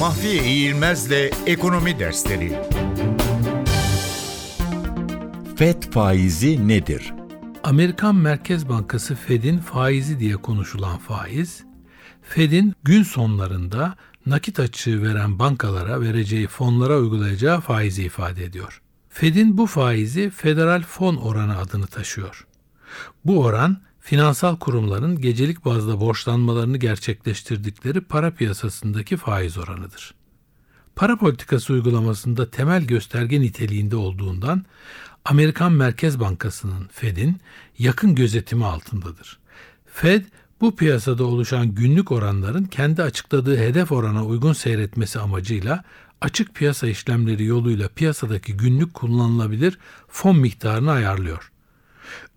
Mahfiye İğilmez'le Ekonomi Dersleri FED faizi nedir? Amerikan Merkez Bankası Fed'in faizi diye konuşulan faiz, Fed'in gün sonlarında nakit açığı veren bankalara vereceği fonlara uygulayacağı faizi ifade ediyor. Fed'in bu faizi federal fon oranı adını taşıyor. Bu oran finansal kurumların gecelik bazda borçlanmalarını gerçekleştirdikleri para piyasasındaki faiz oranıdır. Para politikası uygulamasında temel gösterge niteliğinde olduğundan Amerikan Merkez Bankası'nın Fed'in yakın gözetimi altındadır. Fed bu piyasada oluşan günlük oranların kendi açıkladığı hedef orana uygun seyretmesi amacıyla açık piyasa işlemleri yoluyla piyasadaki günlük kullanılabilir fon miktarını ayarlıyor.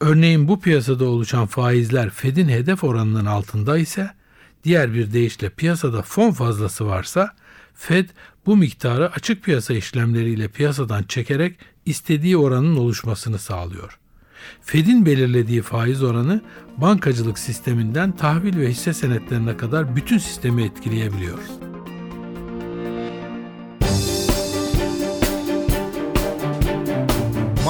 Örneğin bu piyasada oluşan faizler Fed'in hedef oranının altında ise, diğer bir deyişle piyasada fon fazlası varsa, Fed bu miktarı açık piyasa işlemleriyle piyasadan çekerek istediği oranın oluşmasını sağlıyor. Fed'in belirlediği faiz oranı bankacılık sisteminden tahvil ve hisse senetlerine kadar bütün sistemi etkileyebiliyor.